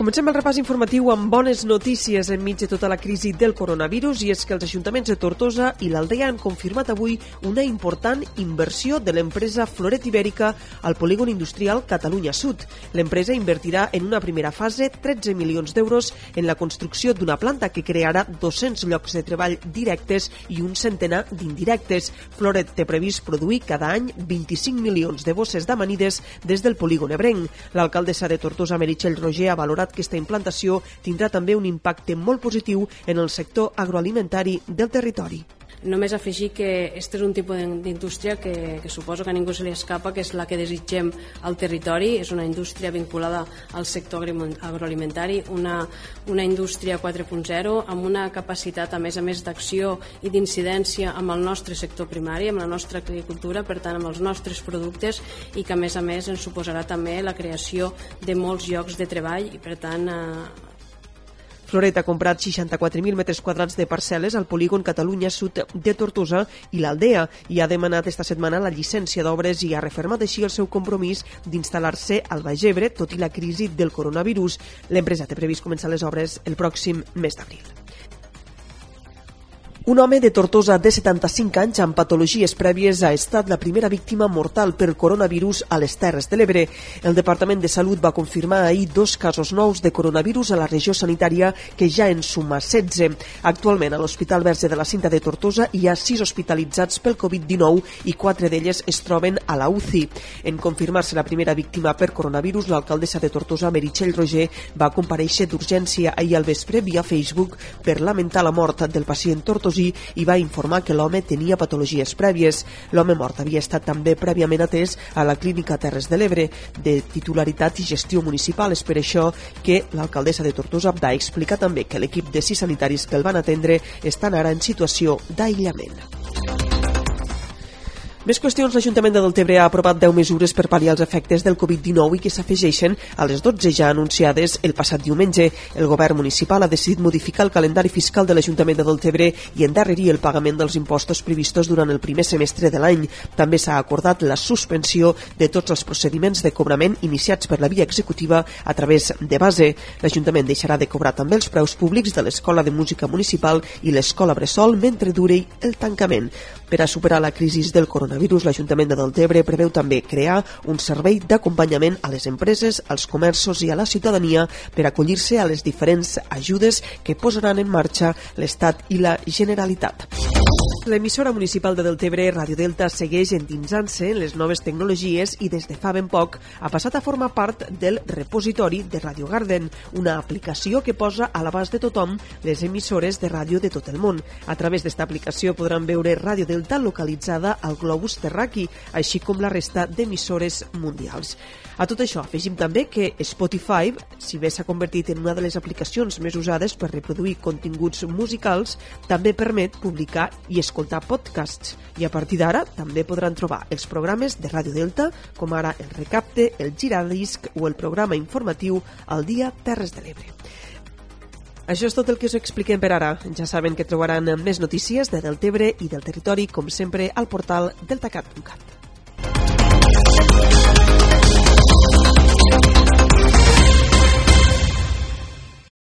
Comencem el repàs informatiu amb bones notícies enmig de tota la crisi del coronavirus i és que els ajuntaments de Tortosa i l'Aldea han confirmat avui una important inversió de l'empresa Floret Ibèrica al polígon industrial Catalunya Sud. L'empresa invertirà en una primera fase 13 milions d'euros en la construcció d'una planta que crearà 200 llocs de treball directes i un centenar d'indirectes. Floret té previst produir cada any 25 milions de bosses d'amanides des del polígon ebrenc. L'alcaldessa de Tortosa, Meritxell Roger, ha valorat que aquesta implantació tindrà també un impacte molt positiu en el sector agroalimentari del territori. Només afegir que aquest és un tipus d'indústria que, que suposo que a ningú se li escapa, que és la que desitgem al territori. És una indústria vinculada al sector agroalimentari, una, una indústria 4.0 amb una capacitat, a més a més, d'acció i d'incidència amb el nostre sector primari, amb la nostra agricultura, per tant, amb els nostres productes i que, a més a més, ens suposarà també la creació de molts llocs de treball i, per tant, eh, Floret ha comprat 64.000 metres quadrats de parcel·les al polígon Catalunya Sud de Tortosa i l'Aldea i ha demanat esta setmana la llicència d'obres i ha refermat així el seu compromís d'instal·lar-se al Baix Ebre, tot i la crisi del coronavirus. L'empresa té previst començar les obres el pròxim mes d'abril. Un home de Tortosa de 75 anys amb patologies prèvies ha estat la primera víctima mortal per coronavirus a les Terres de l'Ebre. El Departament de Salut va confirmar ahir dos casos nous de coronavirus a la regió sanitària que ja en suma 16. Actualment a l'Hospital Verge de la Cinta de Tortosa hi ha sis hospitalitzats pel Covid-19 i quatre d'elles es troben a la UCI. En confirmar-se la primera víctima per coronavirus, l'alcaldessa de Tortosa, Meritxell Roger, va compareixer d'urgència ahir al vespre via Facebook per lamentar la mort del pacient tortosí Potosí i va informar que l'home tenia patologies prèvies. L'home mort havia estat també prèviament atès a la clínica Terres de l'Ebre, de titularitat i gestió municipal. És per això que l'alcaldessa de Tortosa va explicar també que l'equip de sis sanitaris que el van atendre estan ara en situació d'aïllament. Més qüestions, l'Ajuntament de Deltebre ha aprovat 10 mesures per pal·liar els efectes del Covid-19 i que s'afegeixen a les 12 ja anunciades el passat diumenge. El govern municipal ha decidit modificar el calendari fiscal de l'Ajuntament de Deltebre i endarrerir el pagament dels impostos previstos durant el primer semestre de l'any. També s'ha acordat la suspensió de tots els procediments de cobrament iniciats per la via executiva a través de base. L'Ajuntament deixarà de cobrar també els preus públics de l'Escola de Música Municipal i l'Escola Bressol mentre duri el tancament. Per a superar la crisi del coronavirus, l'Ajuntament de Deltebre preveu també crear un servei d'acompanyament a les empreses, als comerços i a la ciutadania per acollir-se a les diferents ajudes que posaran en marxa l'Estat i la Generalitat. L'emissora municipal de Deltebre, Radio Delta, segueix endinsant-se en les noves tecnologies i des de fa ben poc ha passat a formar part del repositori de Radio Garden, una aplicació que posa a l'abast de tothom les emissores de ràdio de tot el món. A través d'esta aplicació podran veure Radio Delta localitzada al globus terraqui, així com la resta d'emissores mundials. A tot això afegim també que Spotify, si bé s'ha convertit en una de les aplicacions més usades per reproduir continguts musicals, també permet publicar i escoltar podcasts i a partir d'ara també podran trobar els programes de Ràdio Delta, com ara el Recapte, el Giradisc o el programa informatiu al dia Terres de l'Ebre. Això és tot el que us expliquem per ara. Ja saben que trobaran més notícies de Deltebre i del territori, com sempre, al portal deltacat.cat.